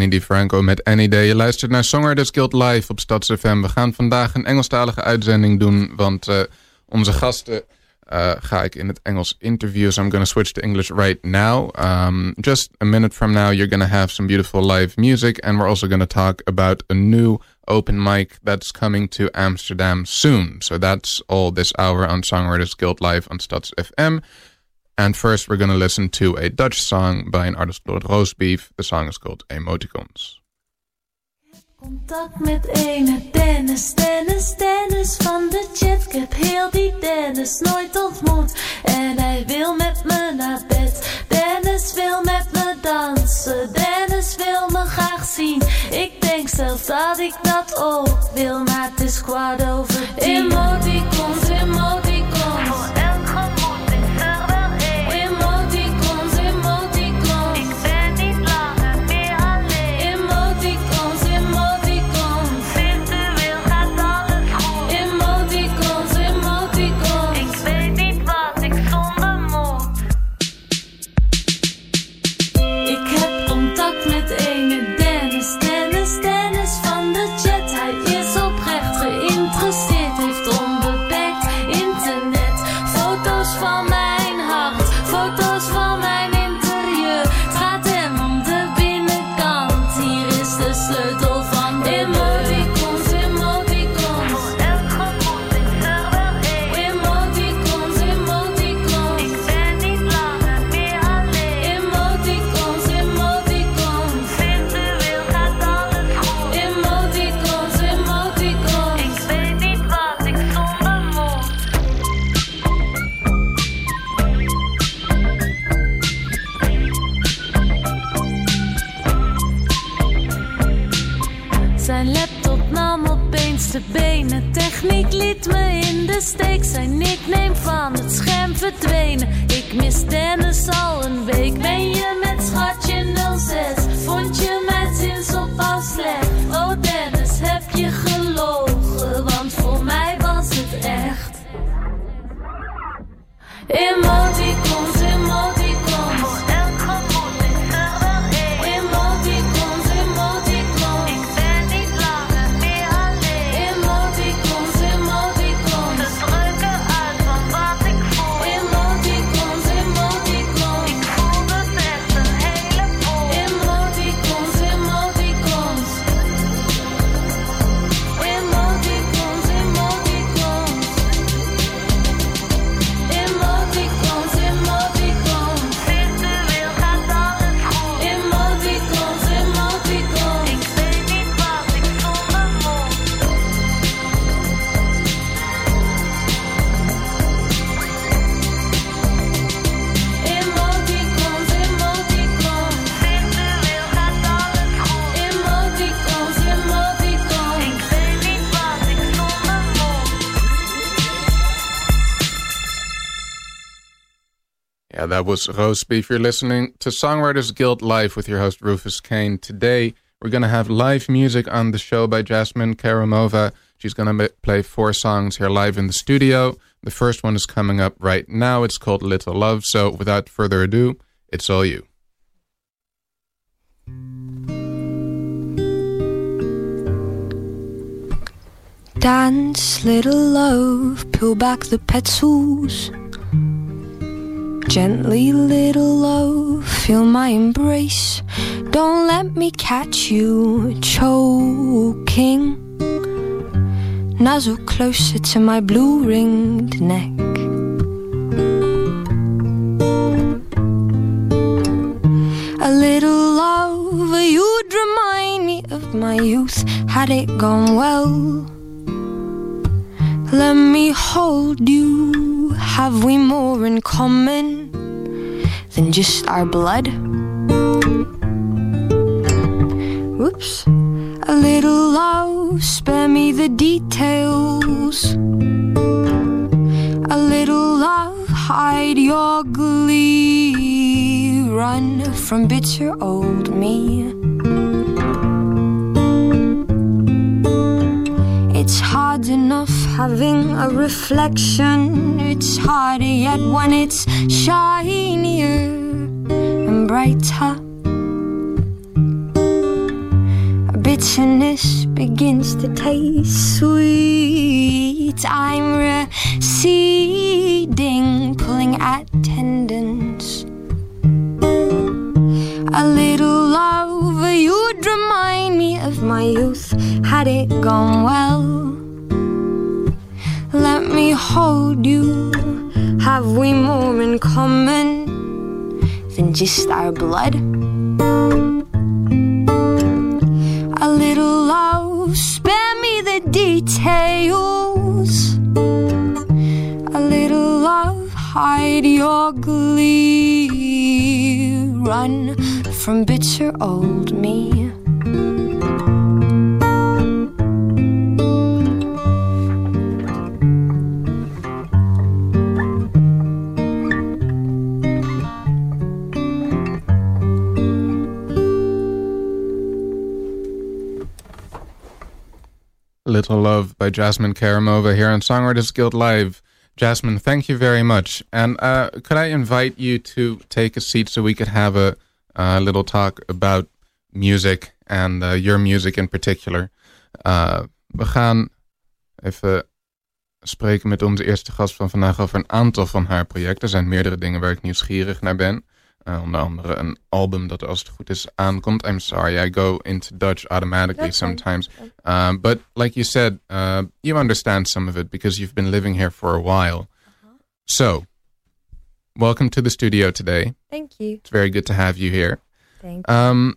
Annie DiFranco met Any Day. Je luistert naar Songwriters Guild live op StadsFM. We gaan vandaag een Engelstalige uitzending doen, want uh, onze gasten uh, ga ik in het Engels interview. So I'm going to switch to English right now. Um, just a minute from now, you're going to have some beautiful live music, and we're also going to talk about a new open mic that's coming to Amsterdam soon. So that's all this hour on Songwriters Guild live on Stads FM. And first, we're going to listen to a Dutch song by an artist called Roastbeef. The song is called Emoticons. Contact met ene Dennis, Dennis, Dennis van de chat. Ik heb heel die Dennis nooit ontmoet. En hij wil met me naar bed. Dennis wil met me dansen. Dennis wil me graag zien. Ik denk zelfs dat ik dat ook wil. Maar het is kwart over. Emoticons, emoticons. Steek. Zijn nickname van het scherm verdwenen. Ik mis Dennis al een week. Ben je met schatje that was Roosby. If you're listening to Songwriters Guild Live with your host Rufus Kane, today we're going to have live music on the show by Jasmine Karamova. She's going to play four songs here live in the studio. The first one is coming up right now. It's called Little Love. So without further ado, it's all you. Dance, little love, peel back the petals. Gently, little love, feel my embrace. Don't let me catch you choking. Nuzzle closer to my blue ringed neck. A little love, you'd remind me of my youth, had it gone well. Let me hold you. Have we more in common than just our blood? Whoops. A little love, spare me the details. A little love, hide your glee. Run from bitter old me. It's hard enough having a reflection. It's harder yet when it's shinier and brighter. Bitterness begins to taste sweet. I'm receding, pulling at tendons. A little love, you'd remind me of my youth, had it gone well. Let me hold you. Have we more in common than just our blood? A little love, spare me the details. A little love, hide your glee. Run from bitter old me. Little Love by Jasmine Karamova here on Songwriters Guild Live. Jasmine, thank you very much. And uh, could I invite you to take a seat so we could have a uh, little talk about music and uh, your music in particular? Uh, we gaan even spreken met onze eerste gast van vandaag over een aantal van haar projecten. Er zijn meerdere dingen waar ik nieuwsgierig naar ben. Uh, onder andere een album dat als het goed is aankomt. I'm sorry, I go into Dutch automatically That's sometimes. Um, but like you said, uh, you understand some of it because you've been living here for a while. So, welcome to the studio today. Thank you. It's very good to have you here. Thank you. Um,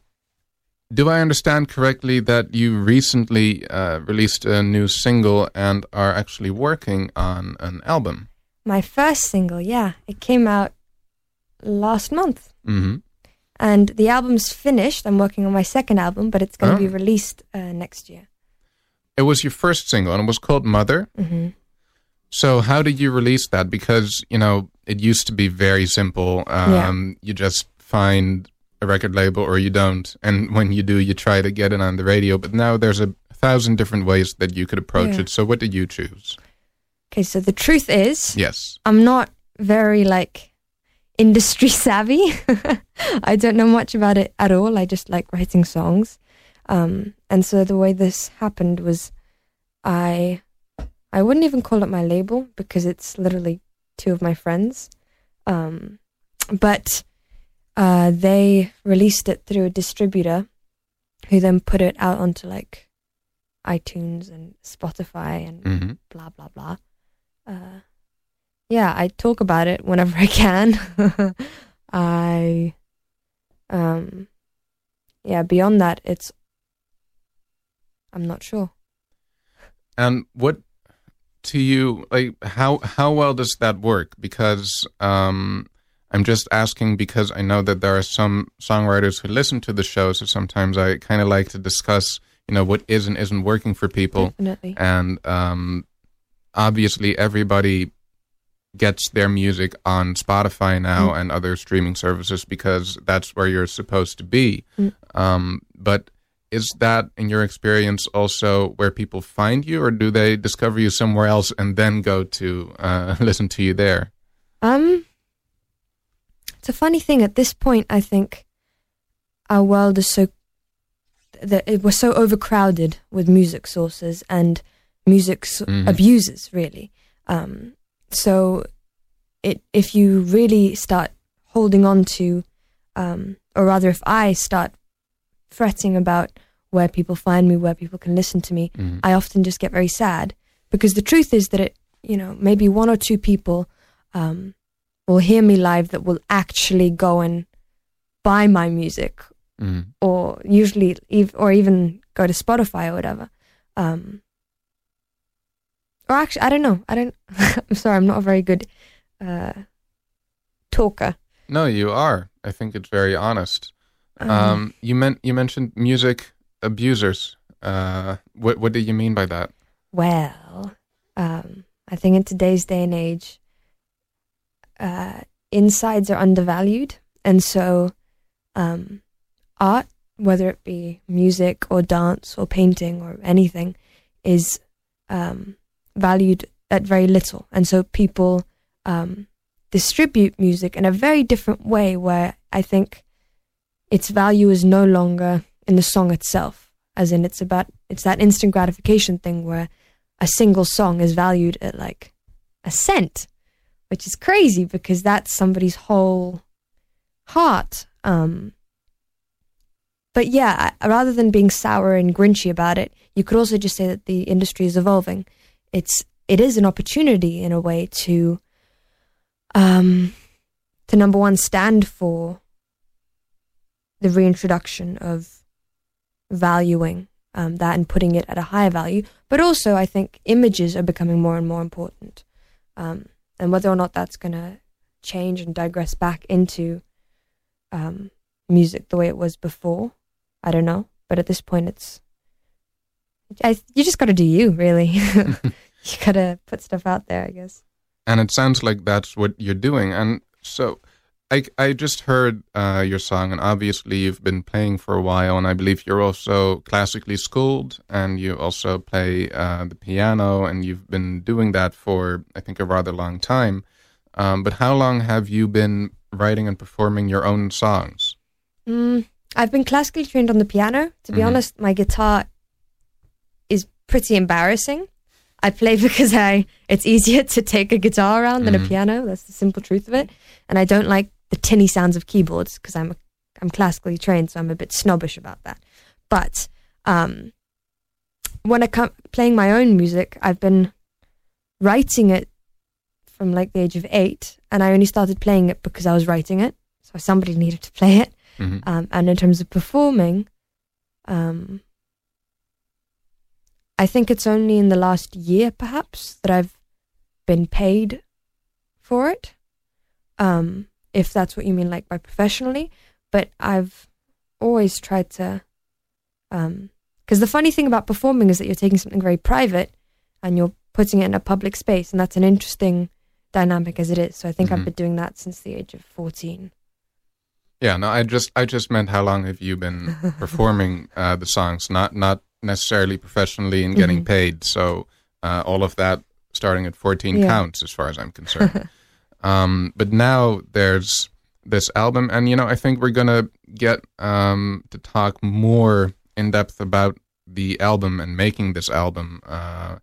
do I understand correctly that you recently uh, released a new single and are actually working on an album? My first single, yeah, it came out last month. hmm And the album's finished. I'm working on my second album, but it's going to Oh. be released uh, next year. It was your first single and it was called Mother. hmm So how did you release that? Because you know it used to be very simple. Um, You just find a record label or you don't, and when you do, you try to get it on the radio. But now there's a thousand different ways that you could approach Yeah. it. So what did you choose? Okay, so the truth is, Yes. I'm not very like industry savvy. I don't know much about it at all. I just like writing songs. Um, and so the way this happened was I I wouldn't even call it my label because it's literally two of my friends. Um, but uh, they released it through a distributor who then put it out onto like iTunes and Spotify and hmm blah blah blah. Uh, yeah, I talk about it whenever I can. I, um, yeah. Beyond that, it's I'm not sure. And what to you like how how well does that work? Because um, I'm just asking because I know that there are some songwriters who listen to the show, so sometimes I kind of like to discuss, you know, what is and isn't working for people. Definitely. and um, obviously everybody gets their music on Spotify now and other streaming services because that's where you're supposed to be. Um, but is that, in your experience, also where people find you, or do they discover you somewhere else and then go to uh, listen to you there? Um, it's a funny thing. At this point, I think our world is so that it was so overcrowded with music sources and music s Mhm. abusers, really. Um, so, it if you really start holding on to, um, or rather, if I start fretting about where people find me, where people can listen to me, Mhm. I often just get very sad because the truth is that it, you know, maybe one or two people um, will hear me live that will actually go and buy my music Mhm. or usually ev- or even go to Spotify or whatever. Um, or actually, I don't know. I don't. I'm sorry. I'm not a very good uh, talker. No, you are. I think it's very honest. Um, Um, you meant you mentioned music abusers. Uh, what what do you mean by that? Well, um, I think in today's day and age, uh, insides are undervalued, and so um, art, whether it be music or dance or painting or anything, is um, valued at very little, and so people um, distribute music in a very different way, where I think its value is no longer in the song itself, as in it's about it's that instant gratification thing where a single song is valued at like a cent, which is crazy because that's somebody's whole heart. Um, but yeah, rather than being sour and grinchy about it, you could also just say that the industry is evolving. It's it is an opportunity in a way to um, to number one stand for the reintroduction of valuing um, that and putting it at a higher value. But also, I think images are becoming more and more important. Um, and whether or not that's going to change and digress back into um, music the way it was before, I don't know. But at this point, it's I, you just got to do you, really. you got to put stuff out there, I guess. And it sounds like that's what you're doing. And so I, I just heard uh, your song, and obviously you've been playing for a while, and I believe you're also classically schooled, and you also play uh, the piano, and you've been doing that for, I think, a rather long time. Um, but how long have you been writing and performing your own songs? Mm, I've been classically trained on the piano. To be Mhm. honest, my guitar pretty embarrassing. I play because I it's easier to take a guitar around than Mhm. a piano. That's the simple truth of it. And I don't like the tinny sounds of keyboards because I'm a, I'm classically trained, so I'm a bit snobbish about that. But um, when I come playing my own music, I've been writing it from like the age of eight, and I only started playing it because I was writing it. So somebody needed to play it. hmm Um, and in terms of performing, um, I think it's only in the last year, perhaps, that I've been paid for it. Um, if that's what you mean, like by professionally. But I've always tried to, because the funny thing about performing is that you're taking something very private and you're putting it in a public space, and that's an interesting dynamic as it is. So I think Mhm. I've been doing that since the age of fourteen. Yeah, no, I just I just meant how long have you been performing uh, the songs, not not necessarily professionally and getting Mhm. paid. So uh, all of that starting at 14 Yeah. counts as far as I'm concerned. um, but now there's this album, and you know I think we're gonna get um, to talk more in depth about the album and making this album. Uh,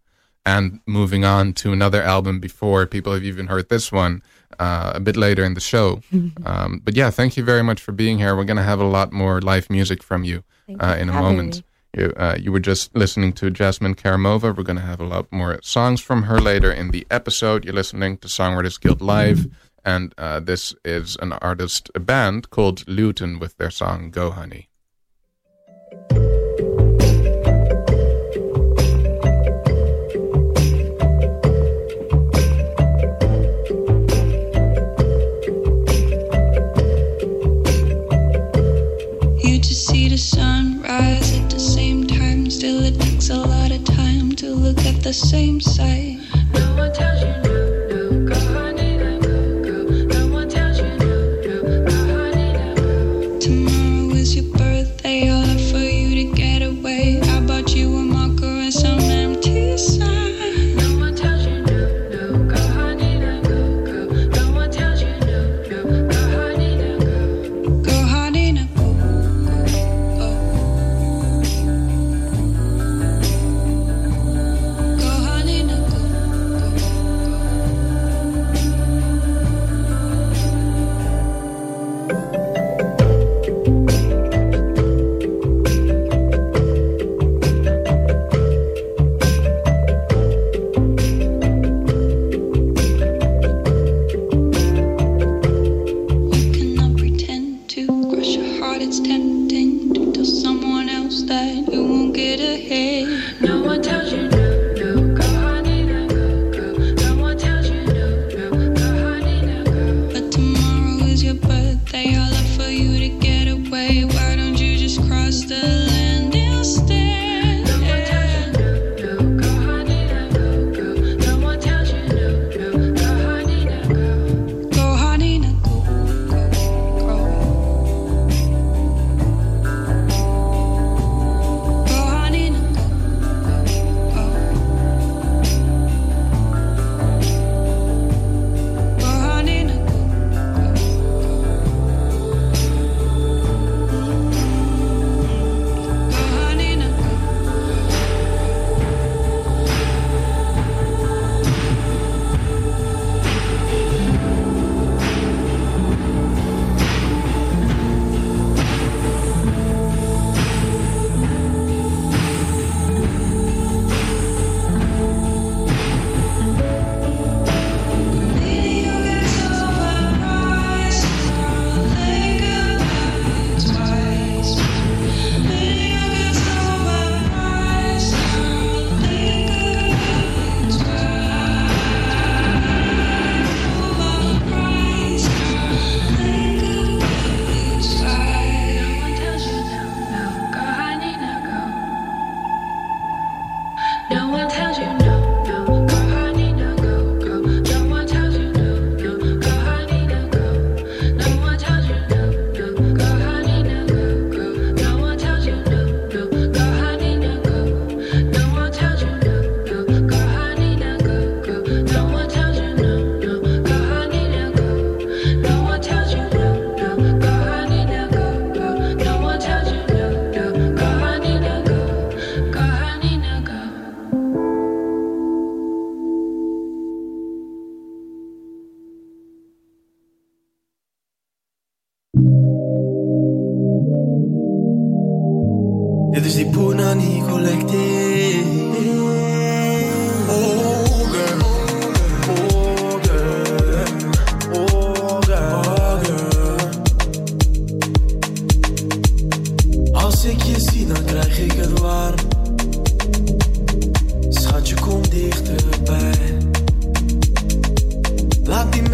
and moving on to another album before people have even heard this one uh, a bit later in the show. Um, but yeah, thank you very much for being here. We're going to have a lot more live music from you uh, in a moment. You, uh, you were just listening to Jasmine Karamova. We're going to have a lot more songs from her later in the episode. You're listening to Songwriters Guild Live, and uh, this is an artist, band called Luton with their song Go Honey. Just see the sun rise at the same time. Still, it takes a lot of time to look at the same sight. No one tells you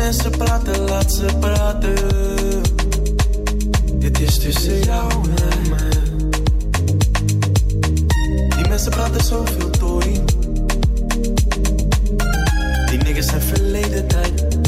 Die mensen praten, laat ze praten. Dit is tussen jou en mij. Die mensen praten zoveel door. Die niggers zijn verleden tijd.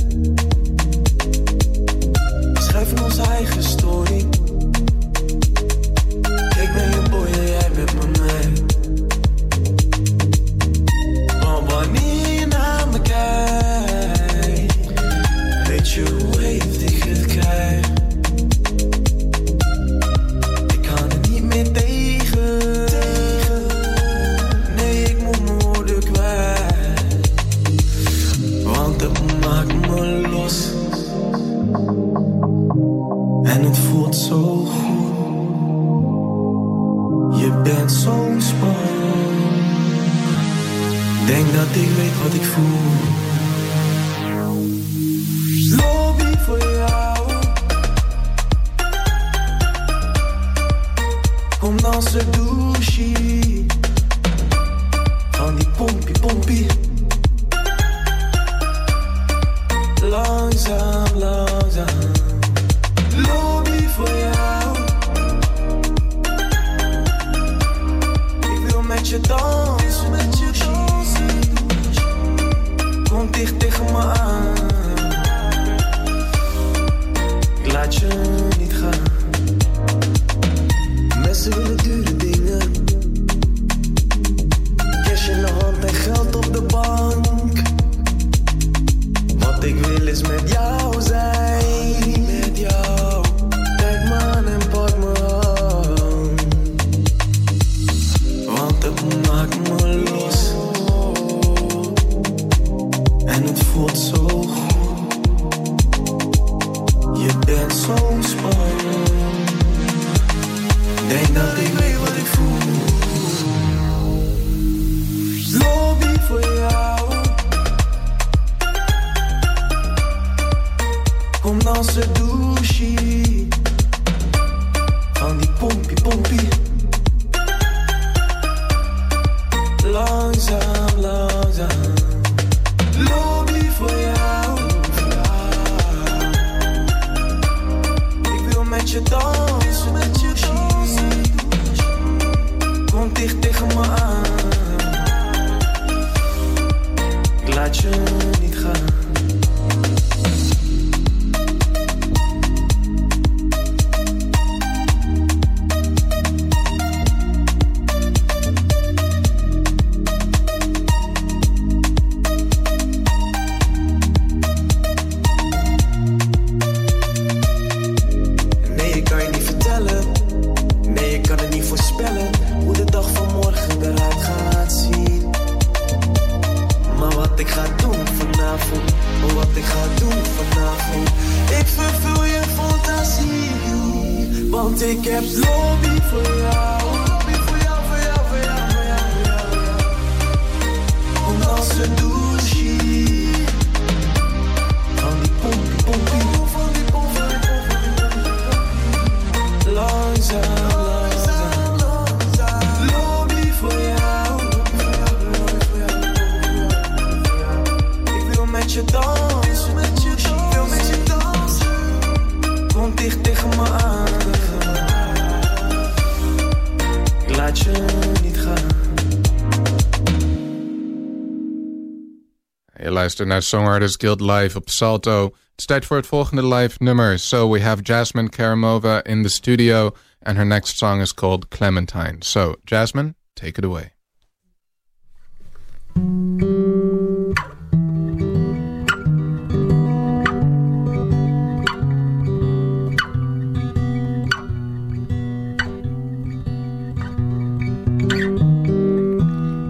luistert naar Songwriters Guild Live op Salto. Het is tijd voor het volgende live nummer. So we have Jasmine Karamova in the studio and her next song is called Clementine. So Jasmine, take it away.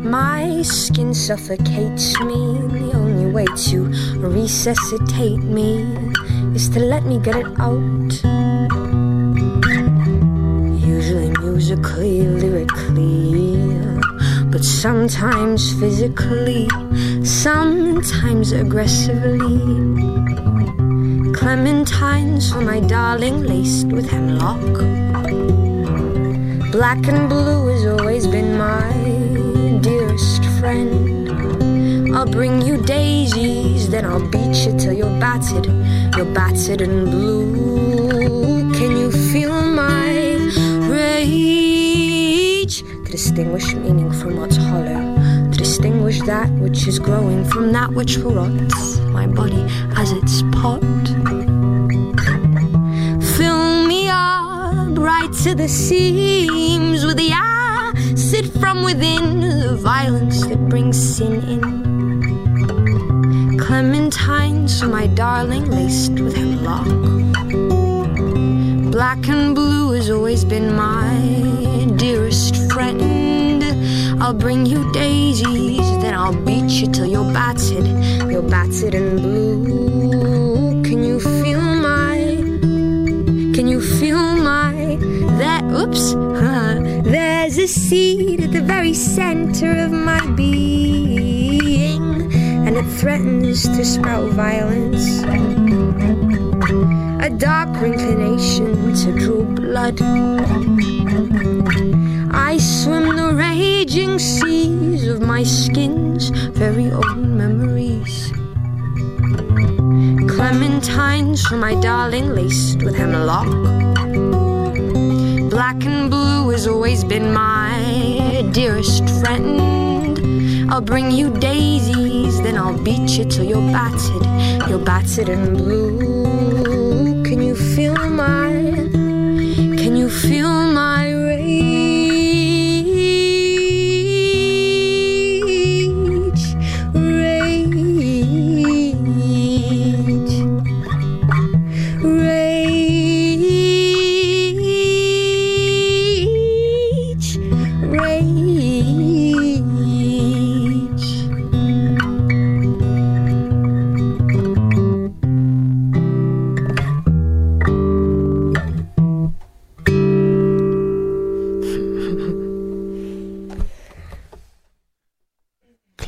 My skin suffocates me way to resuscitate me is to let me get it out. Usually musically, lyrically, but sometimes physically, sometimes aggressively. Clementines for my darling, laced with hemlock. Black and blue has always been my dearest friend. I'll bring you daisies, then I'll beat you till you're battered. You're battered and blue. Can you feel my rage? To distinguish meaning from what's hollow. To distinguish that which is growing from that which rots my body as its pot. Fill me up right to the seams with the acid from within, the violence that brings sin in. Clementines my darling, laced with hemlock. Black and blue has always been my dearest friend. I'll bring you daisies, then I'll beat you till you're battered. You're battered and blue. Can you feel my? Can you feel my? That oops, huh? there's a seed at the very center of my being, threatens to spout violence. A dark inclination to draw blood. I swim the raging seas of my skin's very own memories. Clementines for my darling, laced with hemlock. Black and blue has always been my dearest friend. I'll bring you daisies, then I'll beat you till you're battered. You're battered and blue.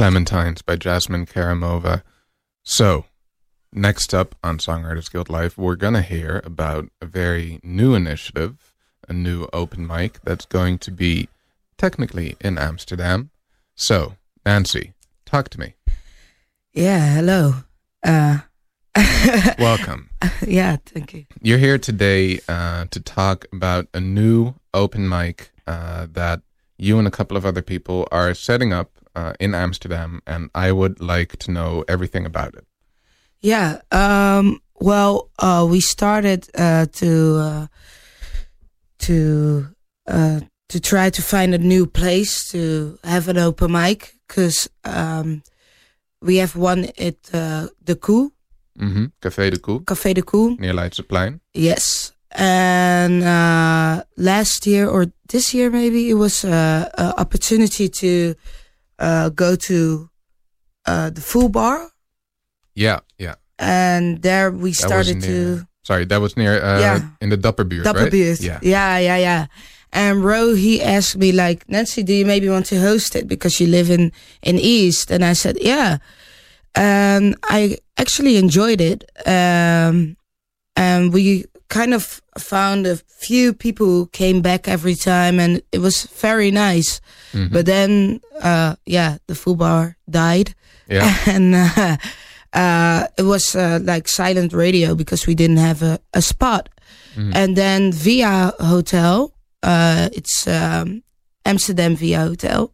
Clementines by Jasmine Karamova. So, next up on Songwriters Guild Life, we're going to hear about a very new initiative, a new open mic that's going to be technically in Amsterdam. So, Nancy, talk to me. Yeah, hello. Uh, Welcome. yeah, thank you. You're here today uh, to talk about a new open mic uh, that you and a couple of other people are setting up uh, in Amsterdam, and I would like to know everything about it. Yeah, um, well, uh, we started uh, to uh, to uh, to try to find a new place to have an open mic because um, we have one at uh, the Koe, hmm Café de Koe, Café de Koe. near Leidseplein. Yes. And uh, last year or this year, maybe it was uh, an opportunity to uh, go to uh, the full bar, Yeah, yeah. and there we started was to Sorry, that was near uh, Yeah. in the Dapperbuurt, right? Yeah. yeah, yeah, yeah. And Ro, he asked me like, Nancy, do you maybe want to host it because you live in in East? And I said, yeah. And I actually enjoyed it. Um, and we kind of found a few people who came back every time, and it was very nice. Mhm. But then, uh, yeah, the full bar died, Yeah. and uh, uh, it was uh, like silent radio because we didn't have a, a spot. Mhm. And then Via Hotel, uh, it's um, Amsterdam Via Hotel.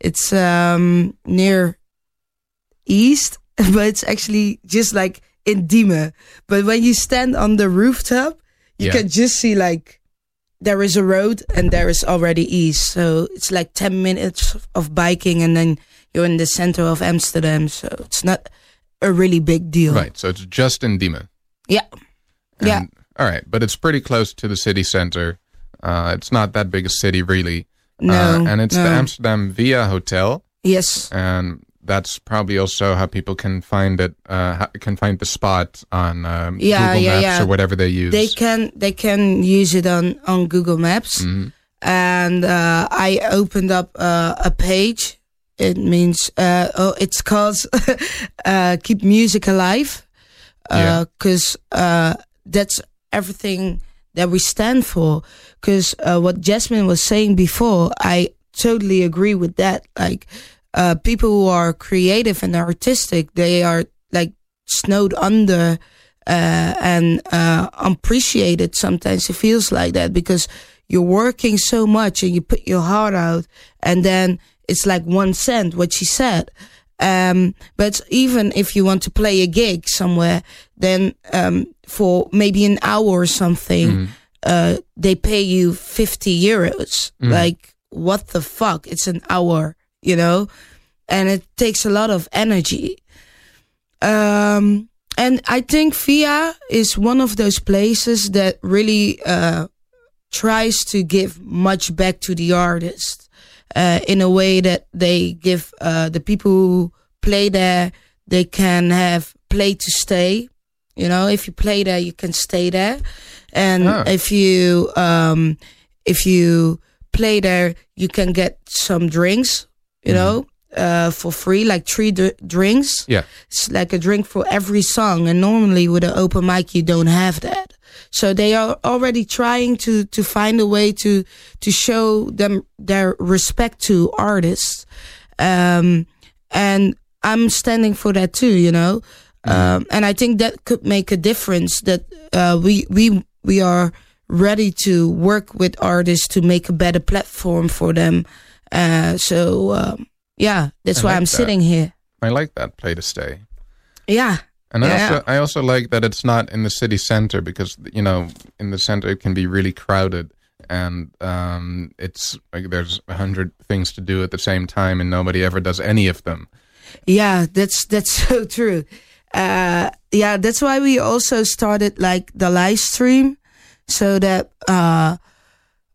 It's um, near East, but it's actually just like in Diemen. But when you stand on the rooftop, you Yeah. can just see like there is a road and there is already East. So it's like 10 minutes of biking and then you're in the center of Amsterdam. So it's not a really big deal. Right. So it's just in Diemen. Yeah. Yeah. All right, but it's pretty close to the city center. Uh, it's not that big a city, really. No. Uh, and it's the. Amsterdam Via Hotel, Yes. and that's probably also how people can find it. Uh, can find the spot on um, Yeah, Google yeah, Maps yeah. or whatever they use. They can they can use it on on Google Maps. Mhm. and uh, I opened up uh, a page. It means uh, oh, it's called uh, "Keep Music Alive," because uh, that's everything that we stand for. Because uh, what Jasmine was saying before, I totally agree with that. Like uh, people who are creative and artistic, they are like snowed under uh, and uh, appreciated. Sometimes it feels like that because you're working so much and you put your heart out, and then it's like one cent. What she said. Um, but even if you want to play a gig somewhere, then um, for maybe an hour or something, uh, they pay you 50 euros. Like, what the fuck? It's an hour, you know? And it takes a lot of energy. Um, and I think VIA is one of those places that really uh, tries to give much back to the artist uh, in a way that they give uh, the people who play there, they can have play to stay. You know, if you play there, you can stay there. And Ah. if you, um, if you play there, you can get some drinks, you know, uh, for free, like three d- drinks. Yeah. It's like a drink for every song. And normally with an open mic, you don't have that. So they are already trying to, to find a way to, to show them their respect to artists. Um, and I'm standing for that too, you know. Um, and I think that could make a difference that, uh, we, we, we are ready to work with artists to make a better platform for them. Uh, so, um, yeah, that's I why like I'm that. sitting here. I like that play to stay. Yeah. And I also I also like that it's not in the city center because you know in the center it can be really crowded and um, it's like there's a hundred things to do at the same time and nobody ever does any of them. Yeah, that's that's so true. Uh, yeah, that's why we also started like the live stream, so that uh,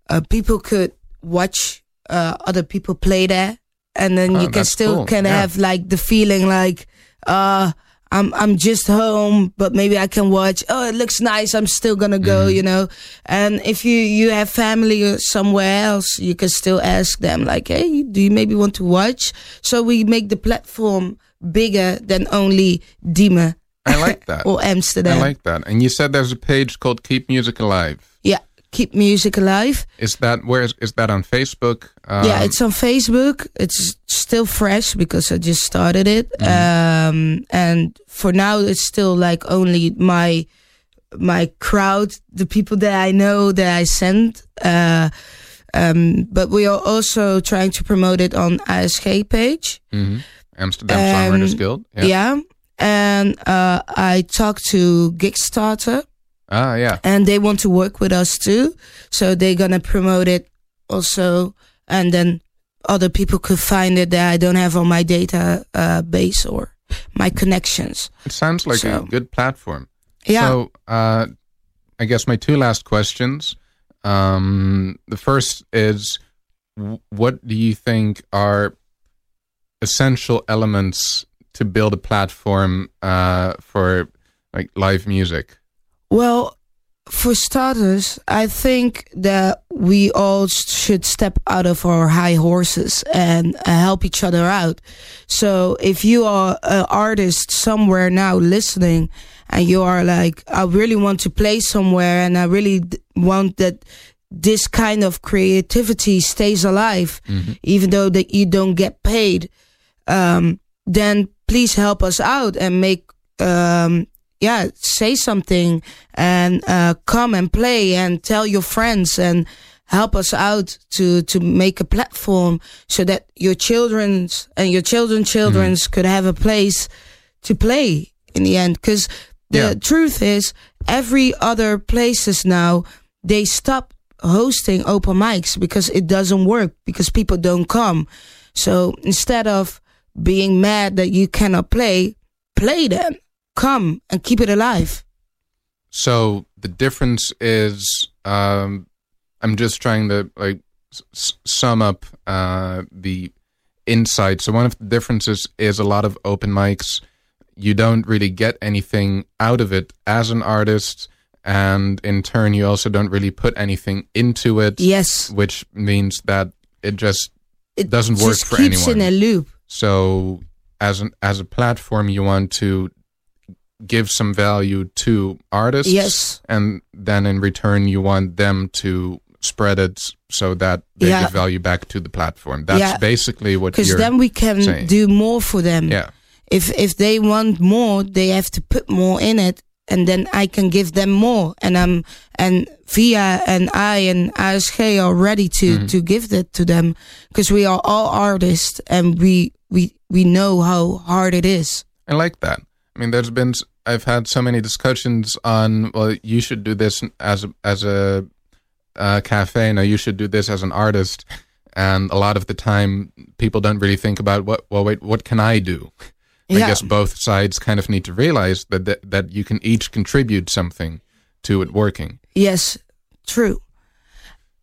uh, people could watch uh, other people play there, and then Oh, you can still cool. can Yeah. have like the feeling like uh, I'm I'm just home, but maybe I can watch. Oh, it looks nice. I'm still gonna go, Mm-hmm. you know. And if you you have family somewhere else, you can still ask them like, hey, do you maybe want to watch? So we make the platform bigger than only Diemen I like that. or Amsterdam. I like that. And you said there's a page called Keep Music Alive. Keep music alive. Is that where is, is that on Facebook? Um, yeah, it's on Facebook. It's still fresh because I just started it. Um, and for now, it's still like only my my crowd, the people that I know that I send. Uh, um, but we are also trying to promote it on ASG page. mhm. Amsterdam Um, Songwriters Guild. Yeah. Yeah. And uh, I talked to Kickstarter. Ah, yeah. and they want to work with us too. So they're gonna promote it also, and then other people could find it that I don't have on my data uh, base or my connections. It sounds like a good platform. Yeah, So, uh, I guess my two last questions. Um, the first is, what do you think are essential elements to build a platform uh, for like live music? Well, for starters, I think that we all should step out of our high horses and uh, help each other out. So if you are an artist somewhere now listening and you are like, I really want to play somewhere and I really d- want that this kind of creativity stays alive, even though that you don't get paid, um, then please help us out and make, um, yeah, say something and uh, come and play and tell your friends and help us out to to make a platform so that your children's and your children's children's could have a place to play in the end. Because the Yeah. truth is, every other places now they stop hosting open mics because it doesn't work because people don't come. So instead of being mad that you cannot play, play them. Come and keep it alive. So the difference is, um, I'm just trying to like s- sum up uh, the insight. So one of the differences is a lot of open mics. You don't really get anything out of it as an artist, and in turn, you also don't really put anything into it. Yes. which means that it just It doesn't work just for keeps anyone. in a loop. So as an as a platform, you want to give some value to artists. Yes. And then in return, you want them to spread it so that they Yeah. give value back to the platform. That's Yeah. basically what Because then we can saying. do more for them. Yeah. If if they want more, they have to put more in it, and then I can give them more. And um and Via and I and ASG are ready to Mm-hmm. to give that to them because we are all artists and we we we know how hard it is. I like that. I mean, there's been I've had so many discussions on well, you should do this as a, as a uh, cafe. No, you should do this as an artist. And a lot of the time, people don't really think about what. Well, wait, what can I do? I guess both sides kind of need to realize that, that that you can each contribute something to it working. Yes, true.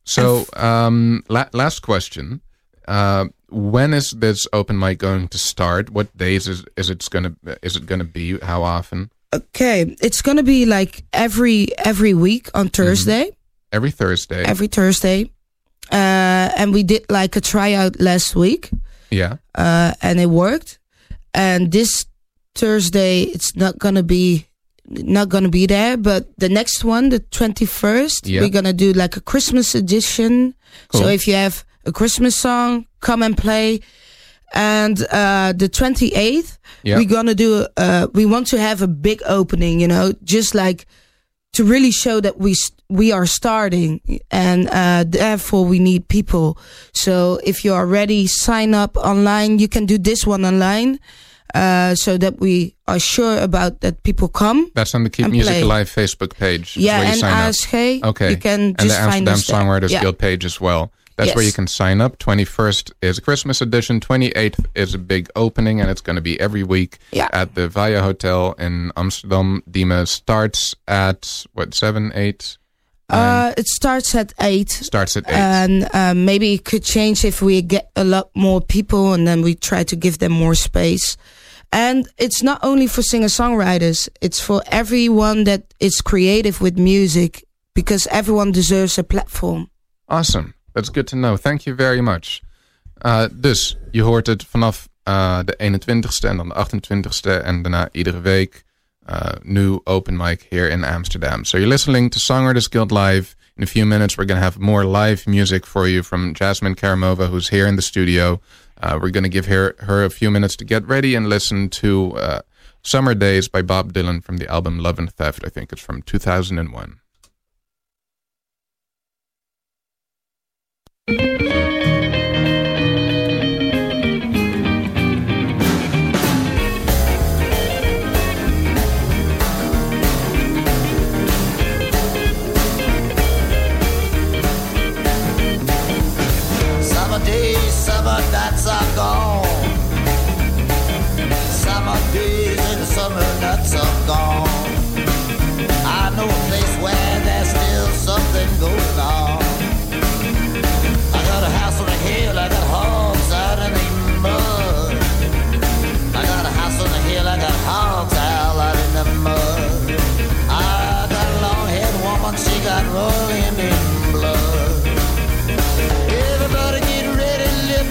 So, um, la- last question: uh, When is this open mic going to start? What days is is it gonna is it gonna be? How often? Okay, it's gonna be like every every week on Thursday. Every Thursday. Every Thursday, uh, and we did like a tryout last week. yeah. uh, and it worked. And this Thursday, it's not gonna be not gonna be there, but the next one, the twenty first, Yeah. we're gonna do like a Christmas edition. So if you have a Christmas song, come and play. And uh, the twenty eighth, Yeah. we're gonna do. Uh, we want to have a big opening, you know, just like to really show that we we are starting and uh, therefore we need people so if you are ready sign up online you can do this one online uh, so that we are sure about that people come That's on the Keep Music play. Alive Facebook page. yeah and up. ASG Okay. you can and just the find Amsterdam. Songwriters yeah. Guild page as well. That's where you can sign up. 21st is a Christmas edition. 28th is a big opening, and it's going to be every week Yeah. at the Via Hotel in Amsterdam. Diemen starts at, what, 7, 8? uh, it starts at 8 Starts at 8. and uh, maybe it could change if we get a lot more people and then we try to give them more space and it's not only for singer-songwriters it's for everyone that is creative with music because everyone deserves a platform Awesome. That's good to know. Thank you very much. Uh, dus, je hoort het vanaf uh, de 21ste en dan de 28ste en daarna iedere week. Uh, new open mic here in Amsterdam. So you're listening to Songwriters Guild Live. In a few minutes, we're going to have more live music for you from Jasmine Karamova, who's here in the studio. Uh, we're going to give her, her a few minutes to get ready and listen to uh, Summer Days by Bob Dylan from the album Love and Theft. I think it's from 2001. Summer days, summer nights are gone. Summer days and summer nights are gone.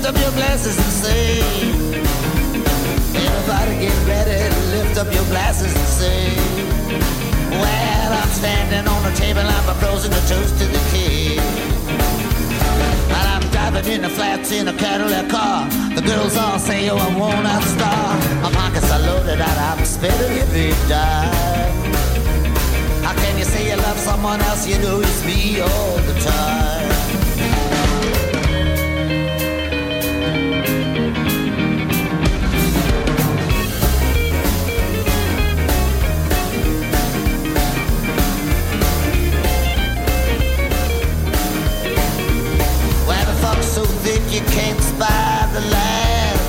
Lift up your glasses and sing. Everybody get ready, lift up your glasses and sing. Well, I'm standing on the table, I'm proposing a toast to the king. And I'm driving in the flats in a Cadillac car. The girls all say, oh, I want a star. My pockets are loaded and I'm spending every dime. How can you say you love someone else? You know it's me all the time. Can't spy the land.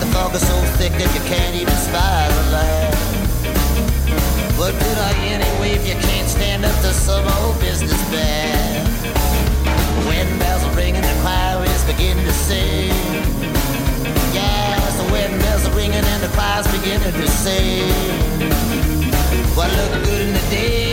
The fog is so thick that you can't even spy the land. What good are you anyway if you can't stand up to some old businessman? Wedding bells are ringing, the choir is beginning to sing. Yes, the wedding bells are ringing and the choir's beginning to sing. What looked good in the day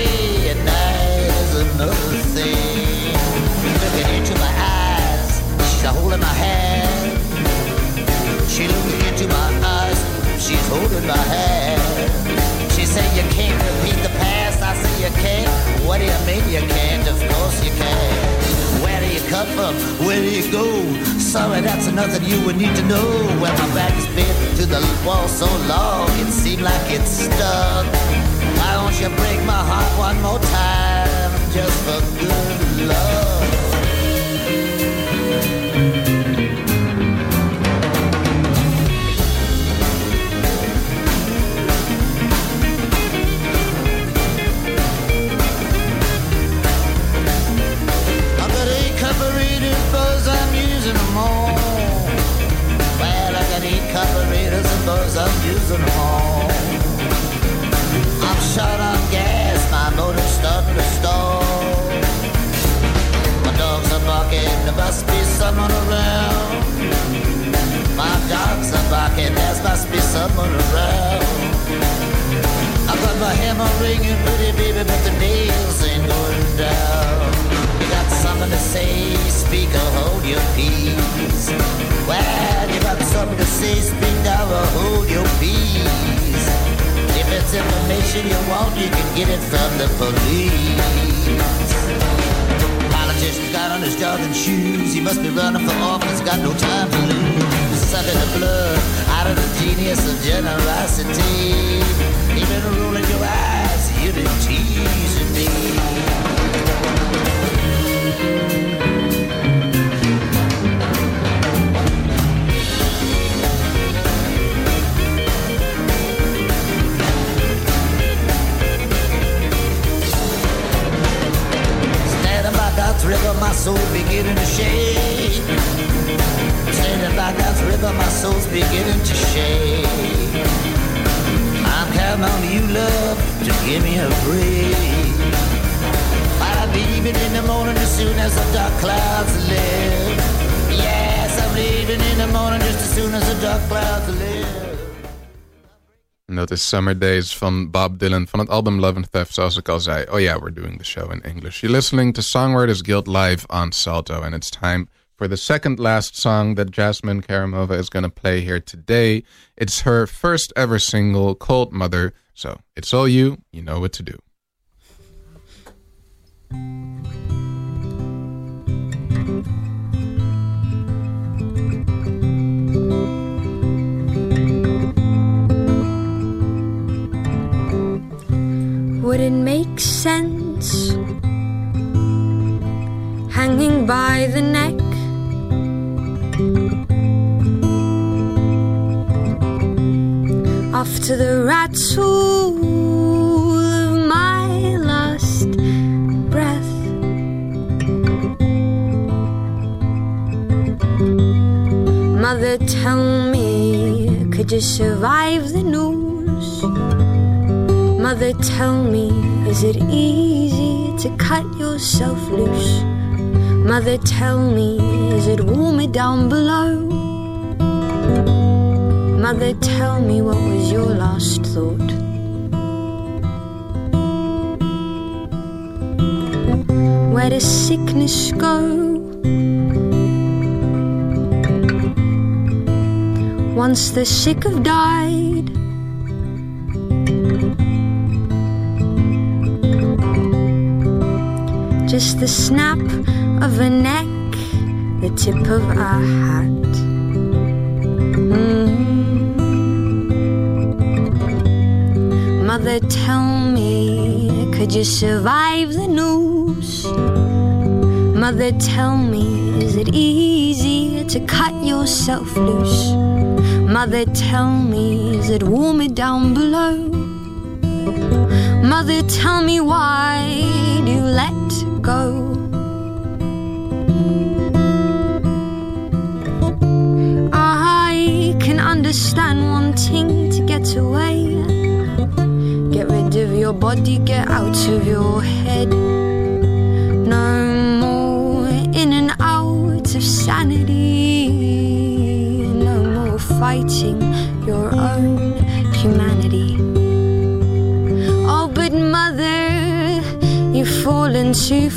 you? Where you go? Sorry, that's nothing you would need to know. Well, my back has been to the wall so long, it seemed like it's stuck. Why don't you break my heart one more time, just for good love? I'm short on gas, my motor's starting to stall. My dogs are barking, there must be someone around. My dogs are barking, there must be someone around. I got my hammer ringing, pretty baby, but the nails ain't going down. You got something to say, speaker, hold your peace. Well, something to say, speak now or hold your peace. If it's information you want, you can get it from the police. Politician's got on his jogging shoes. He must be running for office, got no time to lose. Sucking the blood out of the genius of generosity. Even rolling your eyes, you've been teasing beginning to shake. Standing by God's river, my soul's beginning to shake. I'm counting on you, love, to give me a break. I'll be leaving in the morning as soon as the dark clouds lift. Yes, I'm leaving in the morning just as soon as the dark clouds lift. En dat is Summer Days van Bob Dylan van het album Love and Theft, zoals ik al zei. Oh yeah, we're doing the show in English. You're listening to Songwriters Guild live on Salto, and it's time for the second last song that Jasmine Karamova is going to play here today. It's her first ever single, Cold Mother. So it's all you, you know what to do. Would it make sense hanging by the neck? Off to the rattle of my last breath. Mother, tell me, could you survive the news? Mother, tell me, is it easy to cut yourself loose? Mother, tell me, is it warmer down below? Mother, tell me, what was your last thought? Where does sickness go? Once the sick have died. Just the snap of a neck, the tip of a hat. Mm. Mother, tell me, could you survive the news? Mother, tell me, is it easy to cut yourself loose? Mother, tell me, is it warmer down below? Mother, tell me why do you let go? I can understand wanting to get away. Get rid of your body, get out of your head. No more in and out of sanity. No more fighting your own humanity. Oh, but mother, you've fallen too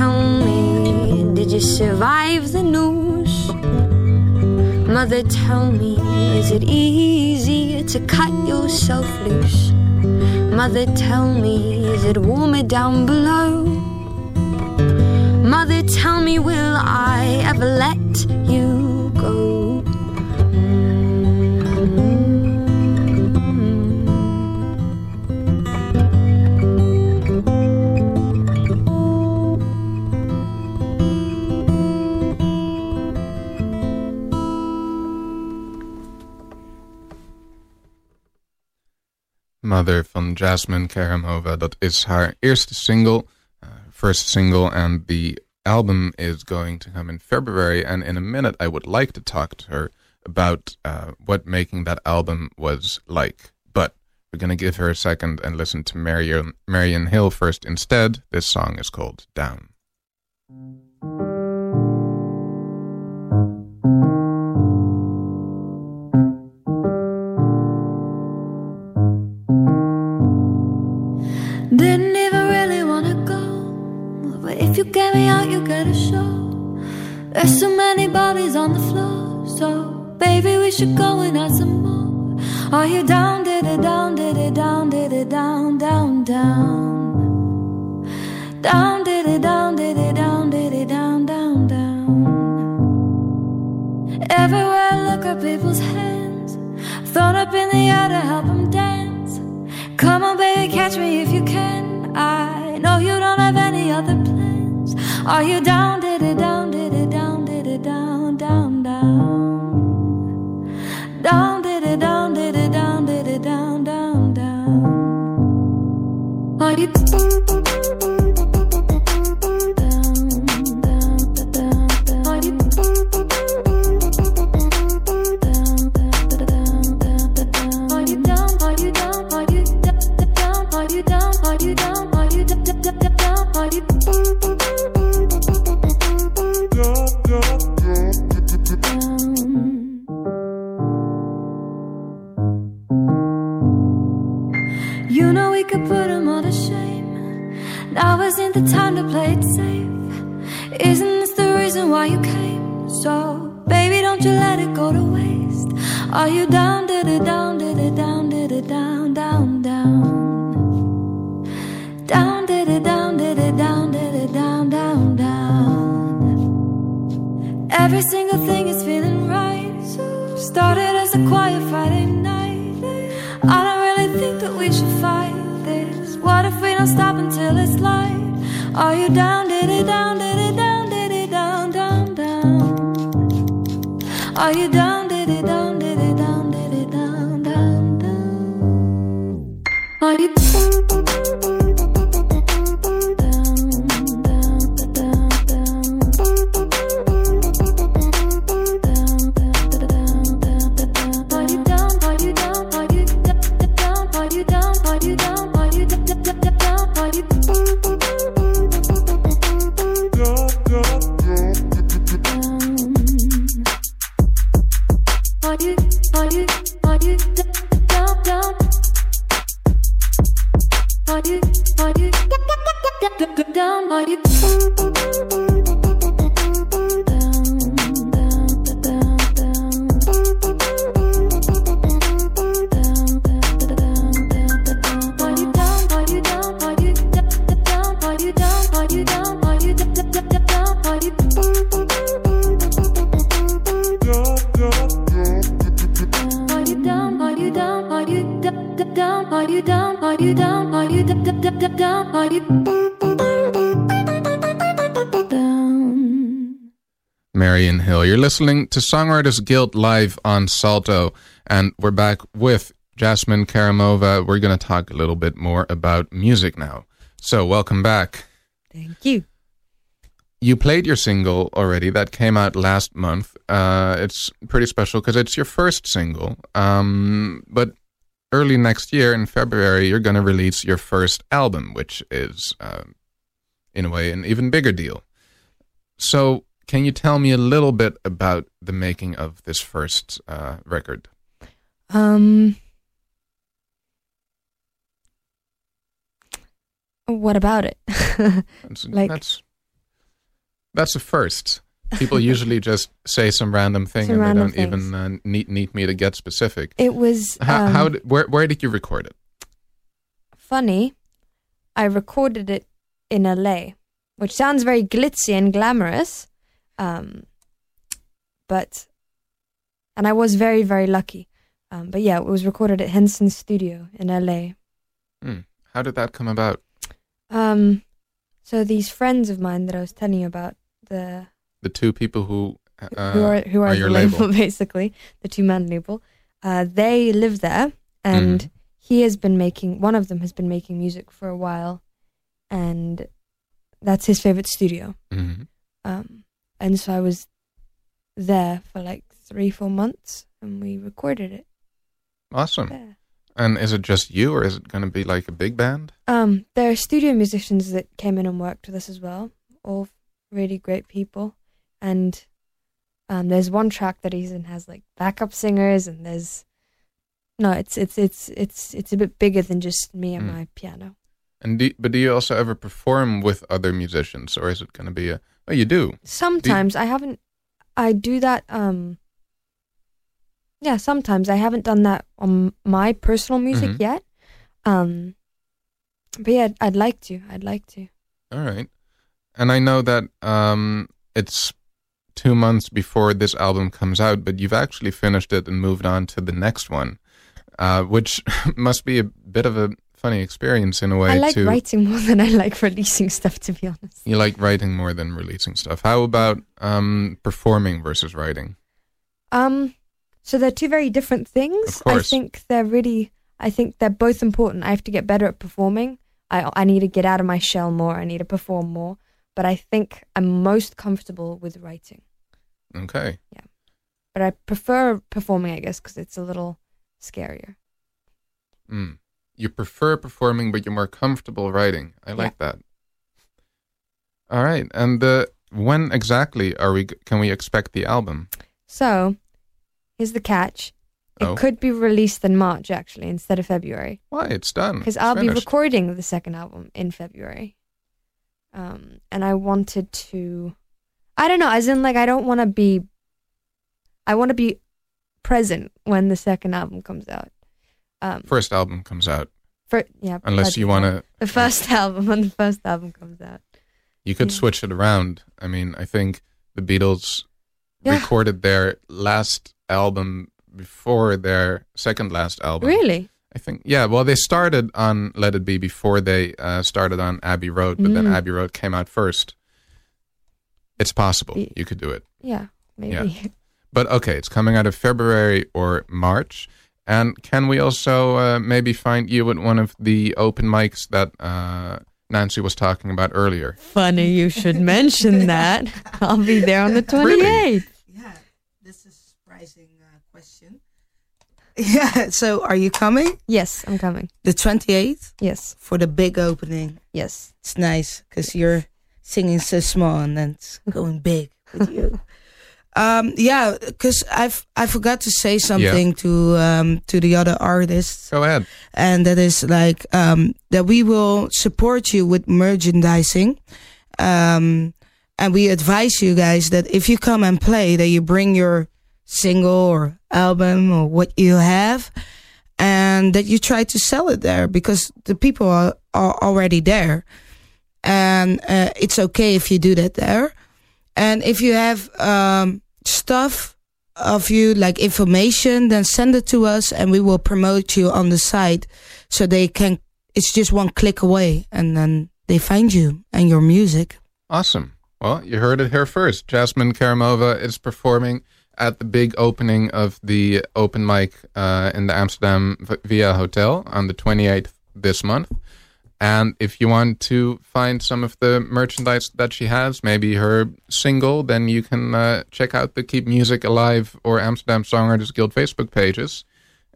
tell me, did you survive the news? Mother, tell me, is it easy to cut yourself loose? Mother, tell me, is it warmer down below? Mother, tell me, will I ever let you Mother van Jasmine Karamova. Dat is haar eerste single, uh, first single, and the album is going to come in February. And in a minute, I would like to talk to her about uh, what making that album was like. But we're going to give her a second and listen to Marian, Marian Hill first instead. This song is called Down. You get me out, you get a show. There's so many bodies on the floor, so baby, we should go and add some more. Are you down, did it, down, did it, down, did it, down, down, down? Down, did it, down, did it, down, did it, down, down, down. Everywhere I look at people's hands, thrown up in the air to help them dance. Come on, baby, catch me if you can. I know you don't have any other plans. Are you down, did it, down, did it, down, did it, down, down, down? Down, did it, down, did it, down, did it, down, down, down? Are you you down? Are you down? Are you down? Marian Hill. You're listening to Songwriters Guild live on Salto, and we're back with Jasmine Karamova. We're going to talk a little bit more about music now. So, welcome back. Thank you. You played your single already that came out last month. Uh, it's pretty special because it's your first single. Um, but early next year in February, you're going to release your first album, which is, uh, in a way, an even bigger deal. So, can you tell me a little bit about the making of this first uh, record? Um, what about it? like that's that's a first. People usually just say some random thing Some and they don't even uh, need need me to get specific. it was How, um, how d- where where did you record it? funny. I recorded it in LA, which sounds very glitzy and glamorous. Um, but, and I was very, very lucky. Um, but yeah, it was recorded at Henson Studio in LA. Hmm. How did that come about? Um, so these friends of mine that I was telling you about, the The two people who uh, who are who are, are your label, label. basically the two man label. Uh, they live there, and Mhm. he has been making. One of them has been making music for a while, and that's his favorite studio. Mhm. Um, and so I was there for like three, four months, and we recorded it Awesome. there. And is it just you, or is it going to be like a big band? Um, there are studio musicians that came in and worked with us as well, all really great people. And um, there's one track that he's in has like backup singers, and there's no, it's it's it's it's it's a bit bigger than just me and Mm. my piano. And do, but do you also ever perform with other musicians, or is it going to be a? Oh, you do. Sometimes I haven't. I do that. Um. Yeah, sometimes I haven't done that on my personal music Mhm. yet. Um. But yeah, I'd like to. I'd like to. All right. And I know that um, it's two months before this album comes out, but you've actually finished it and moved on to the next one, uh, which must be a bit of a funny experience in a way. I like to writing more than I like releasing stuff, to be honest. you like writing more than releasing stuff. How about um, performing versus writing? Um, so they're two very different things. Of course. I think they're really. I think they're both important. I have to get better at performing. I I need to get out of my shell more. I need to perform more. But I think I'm most comfortable with writing. Okay. Yeah. But I prefer performing, I guess, because it's a little scarier. Mm. You prefer performing, but you're more comfortable writing. I like that. All right. And uh, when exactly are we? Can we expect the album? So, here's the catch. It Oh. could be released in March, actually, instead of February. Why? It's done. because I'll be recording the second album in February. Um, and I wanted to, I don't know, as in like I don't want to be, I want to be present when the second album comes out. Um, First album comes out, for yeah, unless you want to. the first album when the first album comes out. You could yeah. switch it around. I mean, I think the Beatles Yeah. recorded their last album before their second last album. Really? I think, yeah. Well, they started on Let It Be before they uh, started on Abbey Road, but then Mm. Abbey Road came out first. It's possible Y- you could do it. Yeah, maybe. But okay, it's coming out of February or March. And can we also uh, maybe find you at one of the open mics that uh, Nancy was talking about earlier? Funny you should mention that. I'll be there on the 28th. Really? Yeah, this is a surprising uh, question. Yeah, so are you coming? Yes, I'm coming. The 28th Yes, for the big opening. yes. It's nice because you're singing so small and then it's going big with you. Um, yeah, because I've I forgot to say something to um, to the other artists, Go ahead. and that is like um, that we will support you with merchandising, um, and we advise you guys that if you come and play, that you bring your single or album or what you have, and that you try to sell it there because the people are, are already there, and uh, it's okay if you do that there, and if you have um, stuff of you like information, then send it to us and we will promote you on the site so they can. It's just one click away, and then they find you and your music. Awesome. Well, you heard it here first. Jasmine Karamova is performing at the big opening of the open mic uh, in the Amsterdam Via Hotel on the 28th this month. And if you want to find some of the merchandise that she has, maybe her single, then you can uh, check out the Keep Music Alive or Amsterdam Songwriters Guild Facebook pages.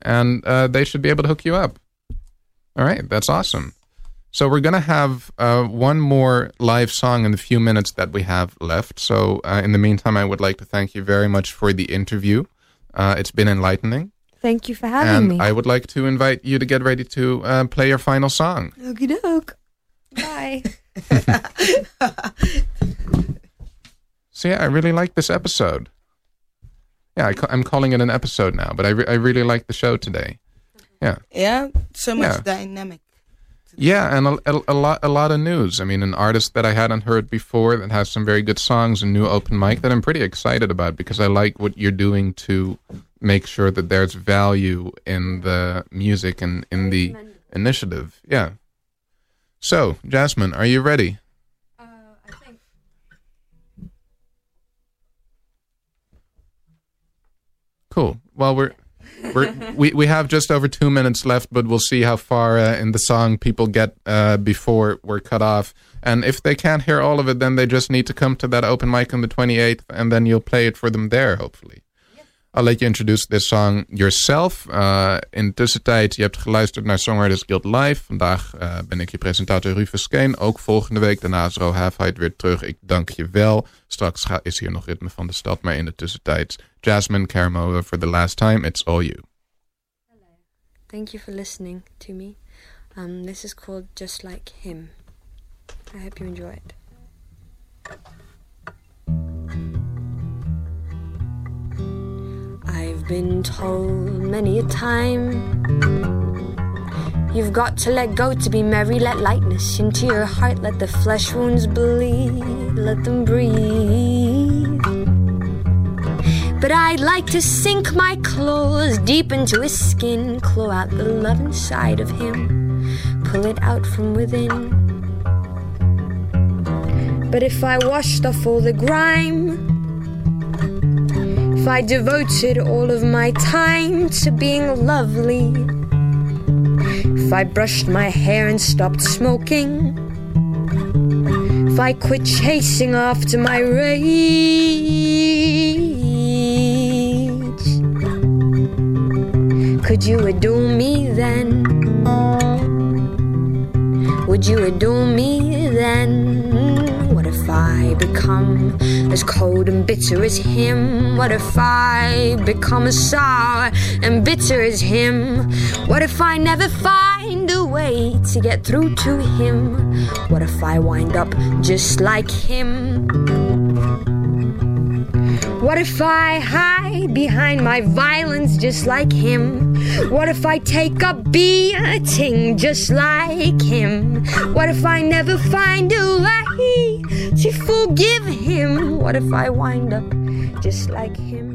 And uh, they should be able to hook you up. All right, that's awesome. So we're going to have uh, one more live song in the few minutes that we have left. So uh, in the meantime, I would like to thank you very much for the interview. Uh, it's been enlightening. Thank you for having and me. I would like to invite you to get ready to uh, play your final song. Okie doke. Bye. So yeah, I really like this episode. Yeah, I, ca- I'm calling it an episode now, but I, re- I really like the show today. Yeah, Yeah, so much Yeah. dynamic. Yeah, and a, a, a lot a lot of news. I mean, an artist that I hadn't heard before that has some very good songs, a new open mic that I'm pretty excited about because I like what you're doing to make sure that there's value in the music and in the initiative. Yeah. So, Jasmine, are you ready? Uh, I think. Cool. Well, we're we we have just over two minutes left, but we'll see how far uh, in the song people get uh, before we're cut off. And if they can't hear all of it, then they just need to come to that open mic on the 28th, and then you'll play it for them there, hopefully. I'll let you introduce this song yourself. Uh, in de tussentijd, je hebt geluisterd naar Songwriters Guild Live. Vandaag uh, ben ik je presentator Rufus Keen. Ook volgende week. Daarna is Ro Halfheid weer terug. Ik dank je wel. Straks ga, is hier nog Ritme van de Stad. Maar in de tussentijd, Jasmine Carmo for the last time. It's all you. Thank you for listening to me. Um, this is called Just Like Him. I hope you enjoy it. Been told many a time You've got to let go to be merry, let lightness into your heart, let the flesh wounds bleed, let them breathe. But I'd like to sink my claws deep into his skin, claw out the love inside of him, pull it out from within. But if I washed off all the grime, if I devoted all of my time to being lovely, if I brushed my hair and stopped smoking, if I quit chasing after my rage, could you adore me then? Would you adore me then? Become as cold and bitter as him? What if I become as sour and bitter as him? What if I never find a way to get through to him? What if I wind up just like him? What if I hide behind my violence just like him? What if I take a beating just like him? What if I never find a way to forgive him? What if I wind up just like him?